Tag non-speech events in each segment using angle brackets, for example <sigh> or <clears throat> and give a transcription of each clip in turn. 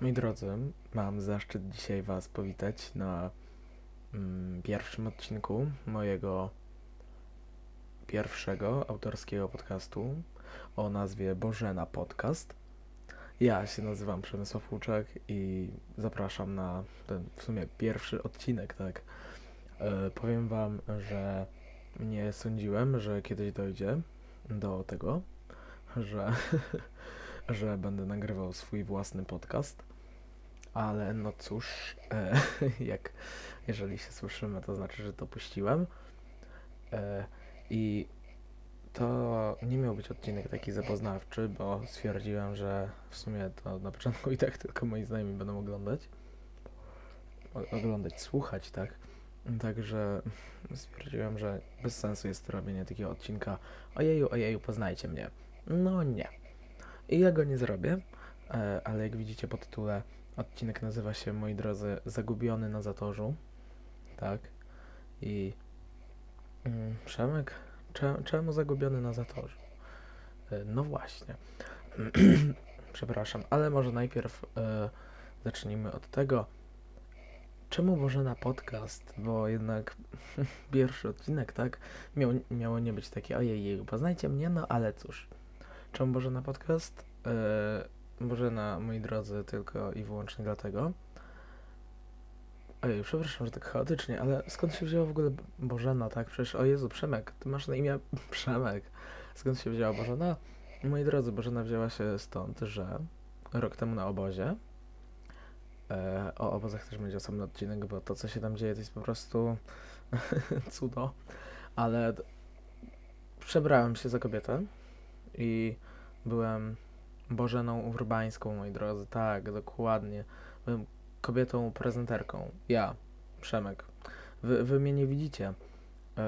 Moi drodzy, mam zaszczyt dzisiaj Was powitać na mm, pierwszym odcinku mojego pierwszego autorskiego podcastu o nazwie Bożena Podcast. Ja się nazywam Przemysław Łuczak i zapraszam na ten w sumie pierwszy odcinek, tak. E, powiem Wam, że nie sądziłem, że kiedyś dojdzie do tego, że, <laughs> że będę nagrywał swój własny podcast. Ale no cóż, e, <laughs> jak jeżeli się słyszymy, to znaczy, że to puściłem. E, I to nie miał być odcinek taki zapoznawczy, bo stwierdziłem, że w sumie to na początku i tak <laughs> tylko moi znajomi będą oglądać. O, oglądać, słuchać, tak. Także <laughs> stwierdziłem, że bez sensu jest robienie takiego odcinka ojeju, ojeju, poznajcie mnie. No nie. I ja go nie zrobię, e, ale jak widzicie po tytule, odcinek nazywa się, moi drodzy, Zagubiony na zatorzu. Tak. I mm, Przemek, cze, czemu zagubiony na zatorzu? E, no właśnie. <clears throat> Przepraszam, ale może najpierw e, zacznijmy od tego, czemu Bożena podcast, bo jednak <laughs> pierwszy odcinek, tak, miał, miało nie być takie ojej, poznajcie mnie, no ale cóż. Czemu Bożena podcast? Yy, Bożena, moi drodzy, tylko i wyłącznie dlatego. Ojej, przepraszam, że tak chaotycznie, ale skąd się wzięła w ogóle Bożena, tak? Przecież, o Jezu, Przemek, ty masz na imię <laughs> Przemek. Skąd się wzięła Bożena? Moi drodzy, Bożena wzięła się stąd, że rok temu na obozie, e, o obozach też będzie osobny odcinek, bo to, co się tam dzieje, to jest po prostu <laughs> cudo, ale przebrałem się za kobietę i byłem Bożeną Urbańską, moi drodzy. Tak, dokładnie. Byłem kobietą prezenterką. Ja, Przemek. Wy, wy mnie nie widzicie. Yy,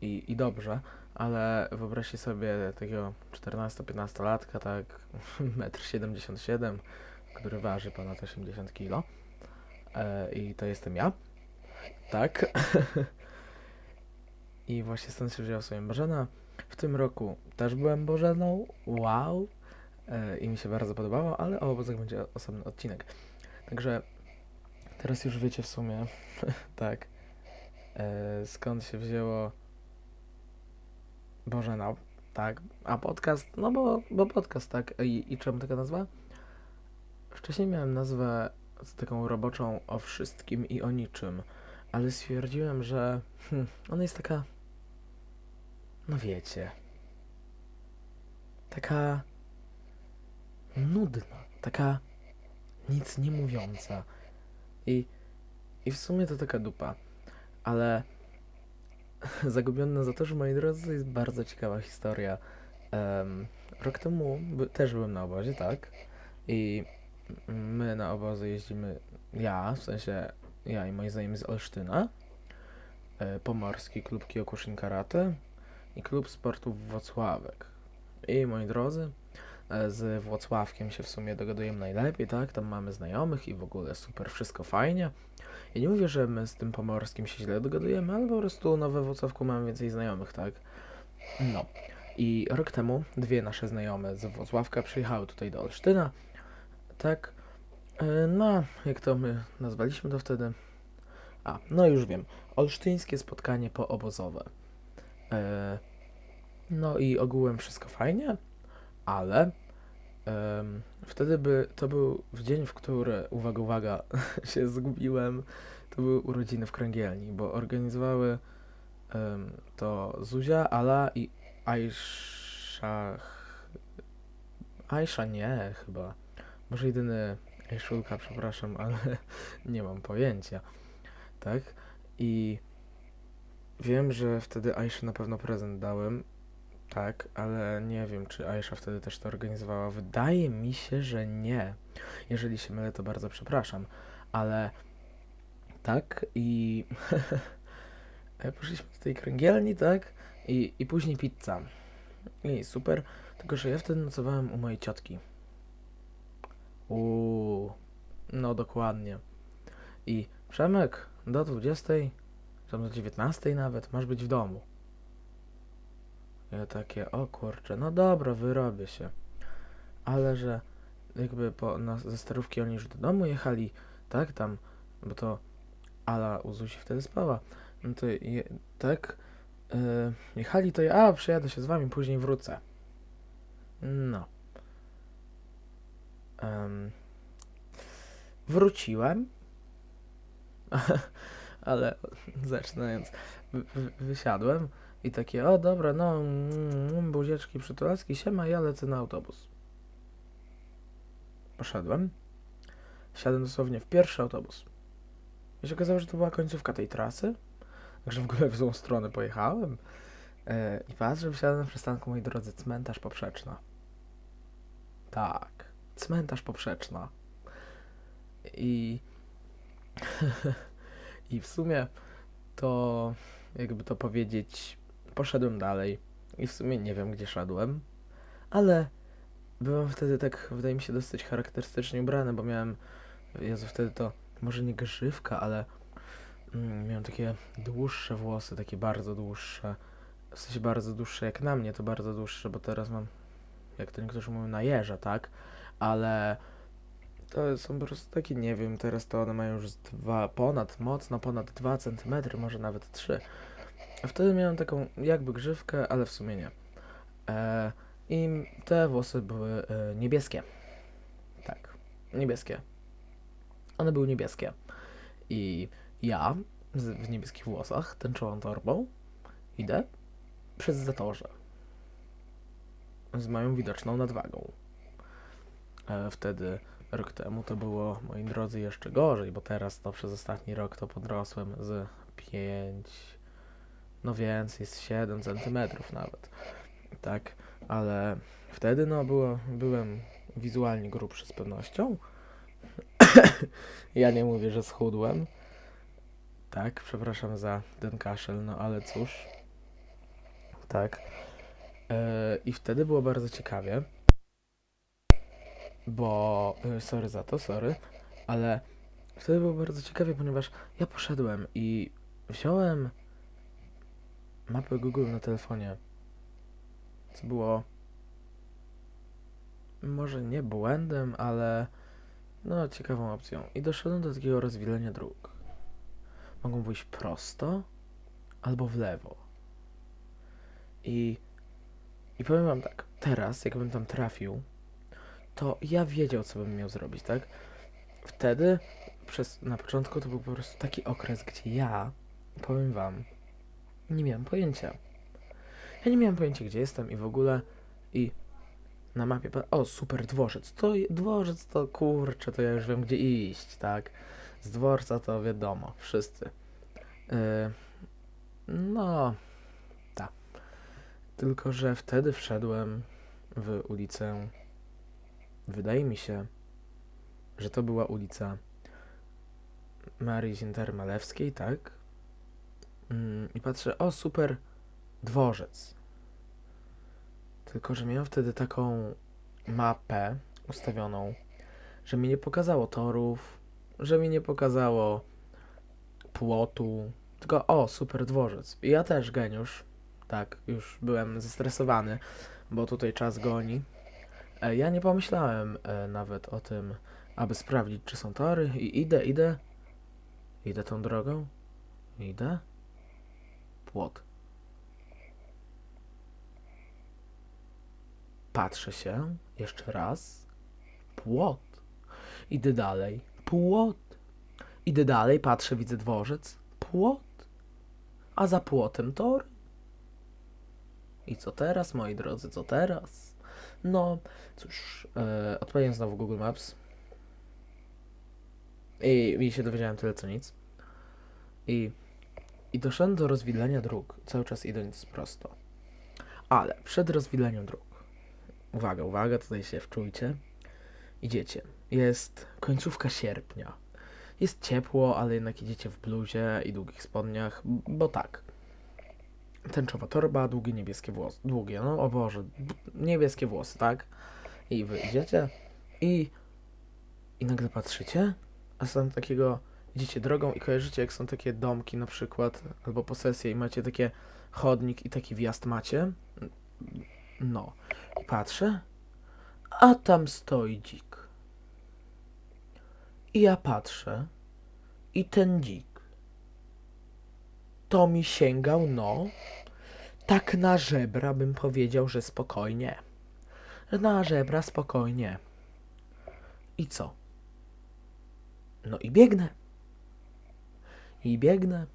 i, I dobrze, ale wyobraźcie sobie takiego 14-15 latka, tak, <laughs> 1,77 m, który waży ponad 80 kg. Yy, I to jestem ja. Tak. <laughs> I właśnie stąd się wzięła sobie Bożena. W tym roku też byłem Bożeną, wow, e, i mi się bardzo podobało, ale o obozach będzie osobny odcinek. Także teraz już wiecie w sumie, <laughs> tak, e, skąd się wzięło Bożena, tak, a podcast, no bo, bo podcast, tak, I, i czemu taka nazwa? Wcześniej miałem nazwę taką roboczą o wszystkim i o niczym, ale stwierdziłem, że hmm, ona jest taka no wiecie, taka nudna, taka nic nie mówiąca. I, I w sumie to taka dupa. Ale <laughs> Zagubiony na zatorze, moi drodzy, to jest bardzo ciekawa historia. Um, rok temu by, też byłem na obozie, tak? I my na obozy jeździmy, ja, w sensie ja i moi znajomi z Olsztyna, e, Pomorski Klub Kyokushin Karate, i klub sportów Włocławek. I moi drodzy, e, z Włocławkiem się w sumie dogadujemy najlepiej, tak? Tam mamy znajomych i w ogóle super, wszystko fajnie. Ja nie mówię, że my z tym pomorskim się źle dogadujemy, ale po prostu no, we Włocławku mamy więcej znajomych, tak? No. I rok temu dwie nasze znajome z Włocławka przyjechały tutaj do Olsztyna, tak? E, no, jak to my nazwaliśmy to wtedy? A, no już wiem. Olsztyńskie spotkanie poobozowe. E, no i ogółem wszystko fajnie, ale wtedy by to był w dzień, w który, uwaga, uwaga, <laughs> się zgubiłem, to były urodziny w Kręgielni, bo organizowały to Zuzia, Ala i Aisha. Aisha nie, chyba. Może jedyny Aishulka, przepraszam, ale <laughs> nie mam pojęcia. Tak? I Wiem, że wtedy Aisha na pewno prezent dałem, tak, ale nie wiem, czy Aisha wtedy też to organizowała. Wydaje mi się, że nie. Jeżeli się mylę, to bardzo przepraszam, ale tak i <laughs> poszliśmy do tej kręgielni, tak, i, i później pizza. I super, tylko że ja wtedy nocowałem u mojej ciotki. Uuu, no dokładnie. I Przemek, do 20 tam do 19 nawet, masz być w domu. Ja takie, o kurczę, no dobra, wyrobię się. Ale że jakby po, na, ze starówki oni już do domu jechali, tak, tam, bo to Ala u Zuzi wtedy spała, no to je, tak, yy, jechali to ja, a przejadę się z wami, później wrócę. No. Em, wróciłem, <laughs> ale <laughs> zaczynając, wy, wy, wysiadłem i takie, o dobra, no, mm, buzieczki, przytulaski, siema, ja lecę na autobus. Poszedłem, siadłem dosłownie w pierwszy autobus. I się okazało, że to była końcówka tej trasy, także w ogóle w złą stronę pojechałem. E, I patrzę, wsiadłem na przystanku, moi drodzy, cmentarz poprzeczna. Tak, cmentarz poprzeczna. I <laughs> i w sumie to, jakby to powiedzieć, poszedłem dalej. I w sumie nie wiem, gdzie szedłem, ale byłem wtedy tak, wydaje mi się, dosyć charakterystycznie ubrany, bo miałem, Jezu, wtedy to może nie grzywka, ale mm, miałem takie dłuższe włosy, takie bardzo dłuższe. W sensie bardzo dłuższe jak na mnie, to bardzo dłuższe, bo teraz mam, jak to niektórzy mówią, na jeża, tak? Ale to są po prostu takie, nie wiem, teraz to one mają już dwa, ponad, mocno ponad 2 cm, może nawet 3. A wtedy miałem taką jakby grzywkę, ale w sumie nie. E, I te włosy były e, niebieskie. Tak, niebieskie. One były niebieskie. I ja w niebieskich włosach, tęczową torbą, idę przez zatorze. Z moją widoczną nadwagą. E, wtedy rok temu to było, moi drodzy, jeszcze gorzej, bo teraz to przez ostatni rok to podrosłem z 5, no więcej, z 7 centymetrów nawet. Tak, ale wtedy no było, byłem wizualnie grubszy z pewnością. <coughs> ja nie mówię, że schudłem. Tak, przepraszam za ten kaszel, no ale cóż. Tak. Yy, I wtedy było bardzo ciekawie bo y, sorry za to, sorry, ale wtedy było bardzo ciekawie, ponieważ ja poszedłem i wziąłem mapę Google na telefonie, co było może nie błędem, ale no ciekawą opcją. I doszedłem do takiego rozwilenia dróg. Mogą wyjść prosto albo w lewo. I, i powiem wam tak, teraz jakbym tam trafił, to ja wiedział, co bym miał zrobić, tak? Wtedy, przez, na początku to był po prostu taki okres, gdzie ja, powiem wam, nie miałem pojęcia. Ja nie miałem pojęcia, gdzie jestem i w ogóle, i na mapie, o, super, dworzec, to dworzec to, kurczę, to ja już wiem, gdzie iść, tak? Z dworca to wiadomo, wszyscy. Yy, no, tak. Tylko, że wtedy wszedłem w ulicę Wydaje mi się, że to była ulica Marii Zinter-Malewskiej, tak? Mm, I patrzę, o super, dworzec. Tylko, że miałem wtedy taką mapę ustawioną, że mi nie pokazało torów, że mi nie pokazało płotu, tylko o, super dworzec. I ja też geniusz, tak, już byłem zestresowany, bo tutaj czas goni. E, ja nie pomyślałem e, nawet o tym, aby sprawdzić, czy są tory. I idę, idę. Idę tą drogą. Idę. Płot. Patrzę się jeszcze raz. Płot. Idę dalej. Płot. Idę dalej, patrzę, widzę dworzec. Płot. A za płotem tor. I co teraz, moi drodzy, co teraz? No, cóż, e, znowu Google Maps i, i się dowiedziałem tyle co nic. I, I doszedłem do rozwidlenia dróg, cały czas idąc prosto. Ale przed rozwidleniem dróg, uwaga, uwaga, tutaj się wczujcie, idziecie. Jest końcówka sierpnia. Jest ciepło, ale jednak idziecie w bluzie i długich spodniach, bo tak tęczowa torba, długie niebieskie włosy. Długie, no o Boże, niebieskie włosy, tak? I wyjdziecie i, i nagle patrzycie, a tam takiego idziecie drogą i kojarzycie, jak są takie domki na przykład, albo posesje i macie takie chodnik i taki wjazd macie. No. I patrzę, a tam stoi dzik. I ja patrzę i ten dzik to mi sięgał, no, tak na żebra bym powiedział, że spokojnie. Na żebra spokojnie. I co? No i biegnę. I biegnę.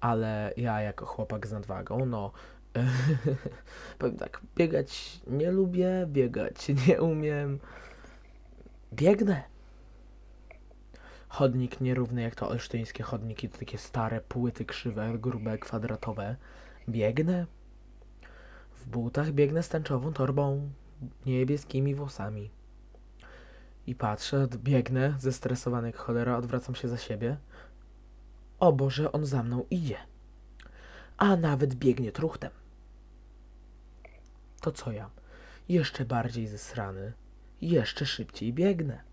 Ale ja jako chłopak z nadwagą, no <laughs> powiem tak, biegać nie lubię, biegać nie umiem. Biegnę. Chodnik nierówny jak to olsztyńskie chodniki, to takie stare płyty krzywe, grube, kwadratowe. Biegnę. W butach biegnę z tęczową torbą, niebieskimi włosami. I patrzę, biegnę, zestresowany jak cholera, odwracam się za siebie. O Boże, on za mną idzie. A nawet biegnie truchtem. To co ja? Jeszcze bardziej zesrany, jeszcze szybciej biegnę.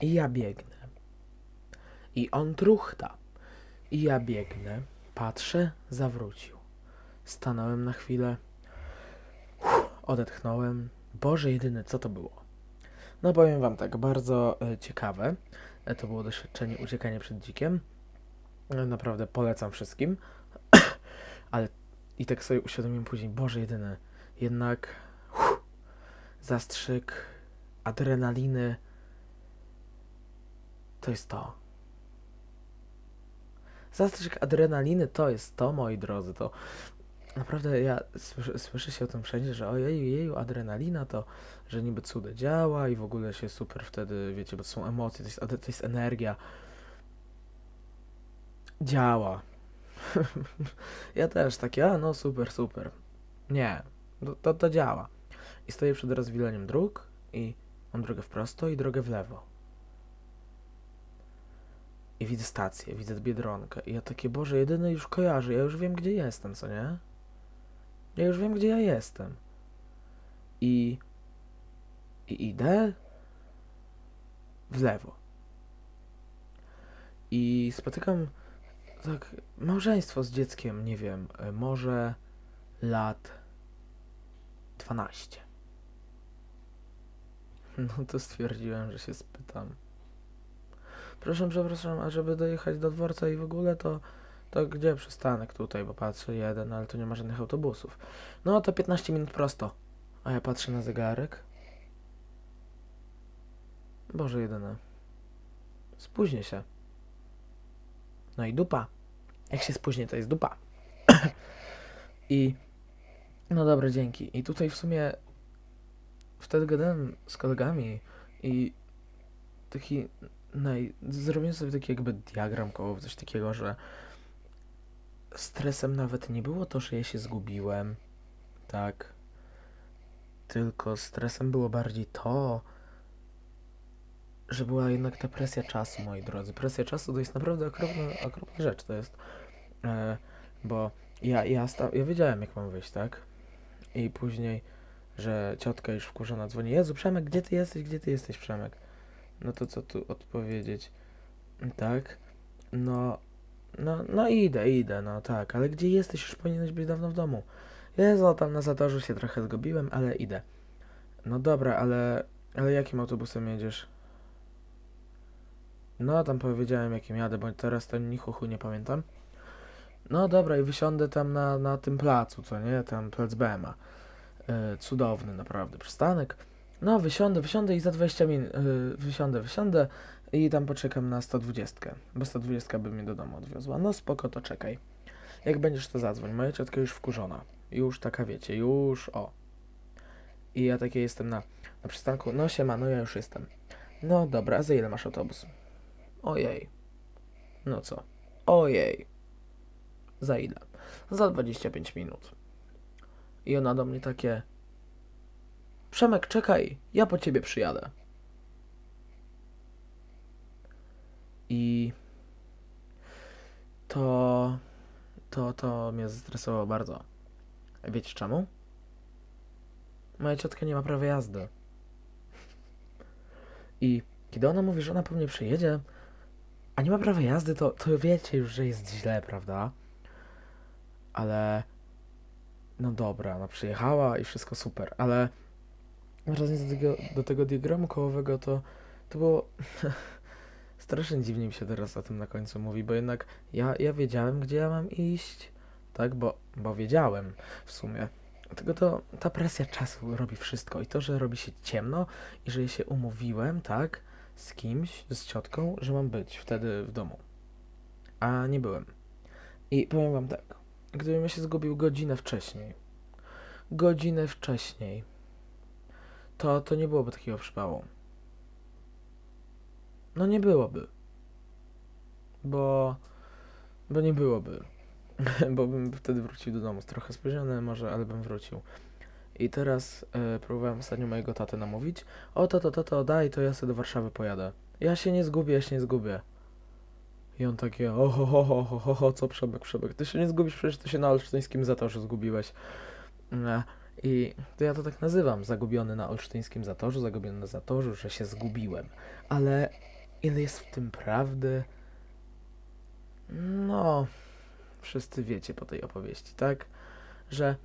I ja biegnę. I on truchta. I ja biegnę, patrzę, zawrócił. Stanąłem na chwilę, odetchnąłem. Boże jedyny, co to było? No powiem wam tak, bardzo e, ciekawe. E, to było doświadczenie uciekania przed dzikiem. E, naprawdę polecam wszystkim. <coughs> Ale i tak sobie uświadomiłem później, Boże jedyny, jednak uff, zastrzyk adrenaliny to jest to. Zastrzyk adrenaliny to jest to, moi drodzy, to naprawdę ja słyszę, słyszę się o tym wszędzie, że ojeju, jeju, adrenalina to, że niby cudo działa i w ogóle się super wtedy, wiecie, bo to są emocje, to jest, to jest energia. Działa. <laughs> ja też takie, a no super, super. Nie, to, to, to działa. I stoję przed rozwileniem dróg i mam drogę w prosto i drogę w lewo. I widzę stację, widzę Biedronkę. I ja takie, Boże, jedyny już kojarzę, ja już wiem, gdzie jestem, co nie? Ja już wiem, gdzie ja jestem. I... I idę w lewo. I spotykam tak małżeństwo z dzieckiem, nie wiem, e, może lat 12. <laughs> No to stwierdziłem, że się spytam. Proszę, przepraszam, a żeby dojechać do dworca i w ogóle to, to gdzie przystanek tutaj, bo patrzę jeden, ale tu nie ma żadnych autobusów. No to 15 minut prosto. A ja patrzę na zegarek. Boże jedyne. Spóźnię się. No i dupa. Jak się spóźnię, to jest dupa. I no dobra, dzięki. I tutaj w sumie wtedy gadałem z kolegami i taki naj... zrobiłem sobie taki jakby diagram koło coś takiego, że stresem nawet nie było to, że ja się zgubiłem, tak, tylko stresem było bardziej to, że była jednak ta presja czasu, moi drodzy. Presja czasu to jest naprawdę okropna, okropna rzecz, to jest, e, bo ja, ja, sta- ja wiedziałem, jak mam wyjść, tak, i później, że ciotka już wkurzona dzwoni, Jezu, Przemek, gdzie ty jesteś, gdzie ty jesteś, Przemek? No to co tu odpowiedzieć? Tak? No, no, no idę, idę, no tak, ale gdzie jesteś? Już powinieneś być dawno w domu. Jezu, tam na zatorzu się trochę zgubiłem, ale idę. No dobra, ale, ale jakim autobusem jedziesz? No, tam powiedziałem jakim jadę, bo teraz to ni chuchu nie pamiętam. No dobra, i wysiądę tam na, na tym placu, co nie? Tam plac BMA. Yy, cudowny naprawdę przystanek. No, wysiądę, wysiądę i za 20 minut yy, wysiądę, wysiądę i tam poczekam na 120, bo 120 by mnie do domu odwiozła. No spoko, to czekaj. Jak będziesz, to zadzwoń. Moja ciotka już wkurzona. Już taka, wiecie, już o. I ja takie jestem na, na przystanku. No siema, no ja już jestem. No dobra, a za ile masz autobus? Ojej. No co? Ojej. Za ile? Za 25 minut. I ona do mnie takie... Przemek, czekaj, ja po ciebie przyjadę. I to, to, to mnie zestresowało bardzo. Wiecie czemu? Moja ciotka nie ma prawa jazdy. I kiedy ona mówi, że ona po mnie przyjedzie, a nie ma prawa jazdy, to, to wiecie już, że jest źle, prawda? Ale no dobra, ona przyjechała i wszystko super, ale wracając do tego, do tego diagramu kołowego, to, to było... <laughs> Strasznie dziwnie mi się teraz o tym na końcu mówi, bo jednak ja, ja wiedziałem, gdzie ja mam iść, tak, bo, bo wiedziałem w sumie. Tylko to ta presja czasu robi wszystko i to, że robi się ciemno i że się umówiłem, tak, z kimś, z ciotką, że mam być wtedy w domu. A nie byłem. I powiem wam tak, gdybym ja się zgubił godzinę wcześniej, godzinę wcześniej, to, to nie byłoby takiego przypału. No nie byłoby. Bo, bo nie byłoby. <laughs> bo bym wtedy wrócił do domu. Trochę spóźniony może, ale bym wrócił. I teraz e, próbowałem ostatnio mojego tatę namówić. O, to, to, to, to, daj, to ja sobie do Warszawy pojadę. Ja się nie zgubię, ja się nie zgubię. I on takie, o, ho, ho, ho, ho, ho, co Przemek, Przemek, ty się nie zgubisz, przecież ty się na olsztyńskim zatorze zgubiłeś. E, I to ja to tak nazywam, zagubiony na olsztyńskim zatorzu, zagubiony na zatorzu, że się zgubiłem. Ale ile jest w tym prawdy? No, wszyscy wiecie po tej opowieści, tak? Że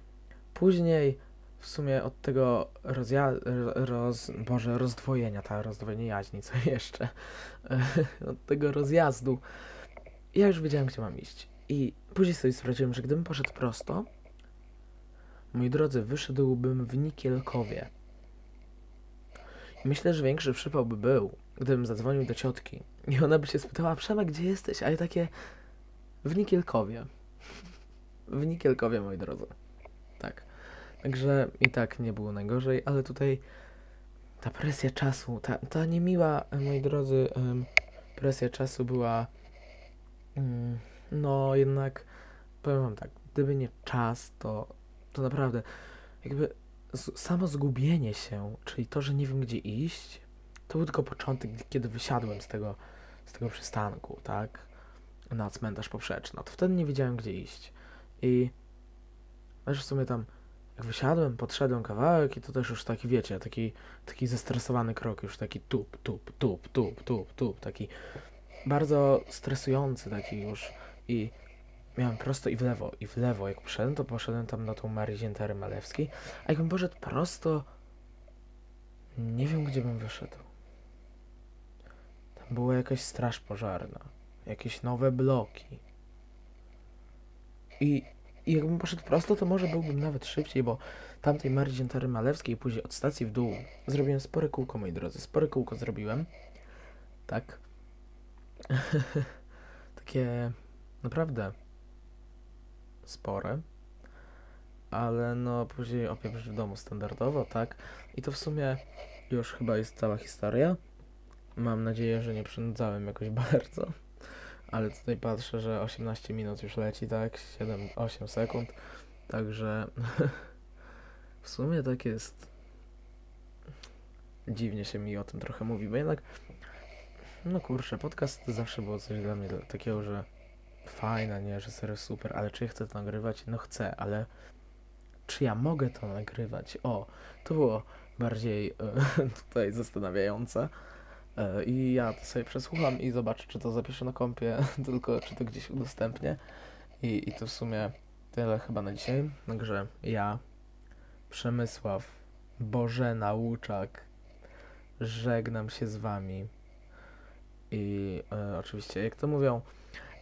później w sumie od tego rozja- roz, Boże, rozdwojenia, ta rozdwojenie jaźni, co <laughs> jeszcze? od tego rozjazdu ja już wiedziałem, gdzie mam iść. I później sobie sprawdziłem, że gdybym poszedł prosto, moi drodzy, wyszedłbym w Nikielkowie. Myślę, że większy przypał by był, gdybym zadzwonił do ciotki i ona by się spytała, Przemek, gdzie jesteś? A ja takie, w Nikielkowie. <laughs> W Nikielkowie, moi drodzy. Tak. Także i tak nie było najgorzej, ale tutaj ta presja czasu, ta, ta niemiła, moi drodzy, presja czasu była, mm, no jednak, powiem wam tak, gdyby nie czas, to, to naprawdę, jakby z, samo zgubienie się, czyli to, że nie wiem gdzie iść, to był tylko początek, kiedy wysiadłem z tego, z tego przystanku, tak, na cmentarz poprzeczny. No to wtedy nie wiedziałem, gdzie iść. I wiesz, w sumie tam, jak wysiadłem, podszedłem kawałek i to też już taki, wiecie, taki, taki zestresowany krok, już taki tup, tup, tup, tup, tup, tup, taki bardzo stresujący taki już i miałem prosto i w lewo, i w lewo. Jak poszedłem, to poszedłem tam na tą Marię Ziętery Malewskiej, a jakbym poszedł prosto, nie wiem, gdzie bym wyszedł. Tam była jakaś straż pożarna, jakieś nowe bloki. I, I jakbym poszedł prosto, to może byłbym nawet szybciej, bo tamtej Marii Ziętery Malewskiej później od stacji w dół zrobiłem spore kółko, moi drodzy. Spore kółko zrobiłem. Tak. <laughs> Takie naprawdę spore. Ale no później opieprz w domu standardowo, tak. I to w sumie już chyba jest cała historia. Mam nadzieję, że nie przynudzałem jakoś <laughs> bardzo. Ale tutaj patrzę, że 18 minut już leci, tak? 7-8 sekund. Także <laughs> w sumie tak jest. Dziwnie się mi o tym trochę mówi, bo jednak no kurczę, podcast zawsze było coś dla mnie takiego, że fajne, nie, że serio super, ale czy ja chcę to nagrywać? No chcę, ale czy ja mogę to nagrywać? O, to było bardziej e, <laughs> tutaj zastanawiające. E, I ja to sobie przesłucham i zobaczę, czy to zapiszę na kompie, <laughs> tylko czy to gdzieś udostępnię. I, I to w sumie tyle chyba na dzisiaj. Także ja, Przemysław Bożena Łuczak, żegnam się z Wami. I e, oczywiście, jak to mówią,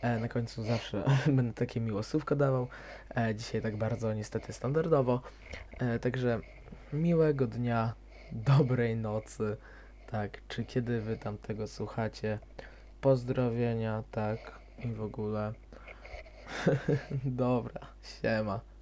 na końcu zawsze <laughs> będę takie miłosłówko dawał. E, dzisiaj tak bardzo niestety standardowo. E, także miłego dnia, <laughs> dobrej nocy, tak, czy kiedy wy tam tego słuchacie. Pozdrowienia, tak, i w ogóle. <laughs> Dobra, siema.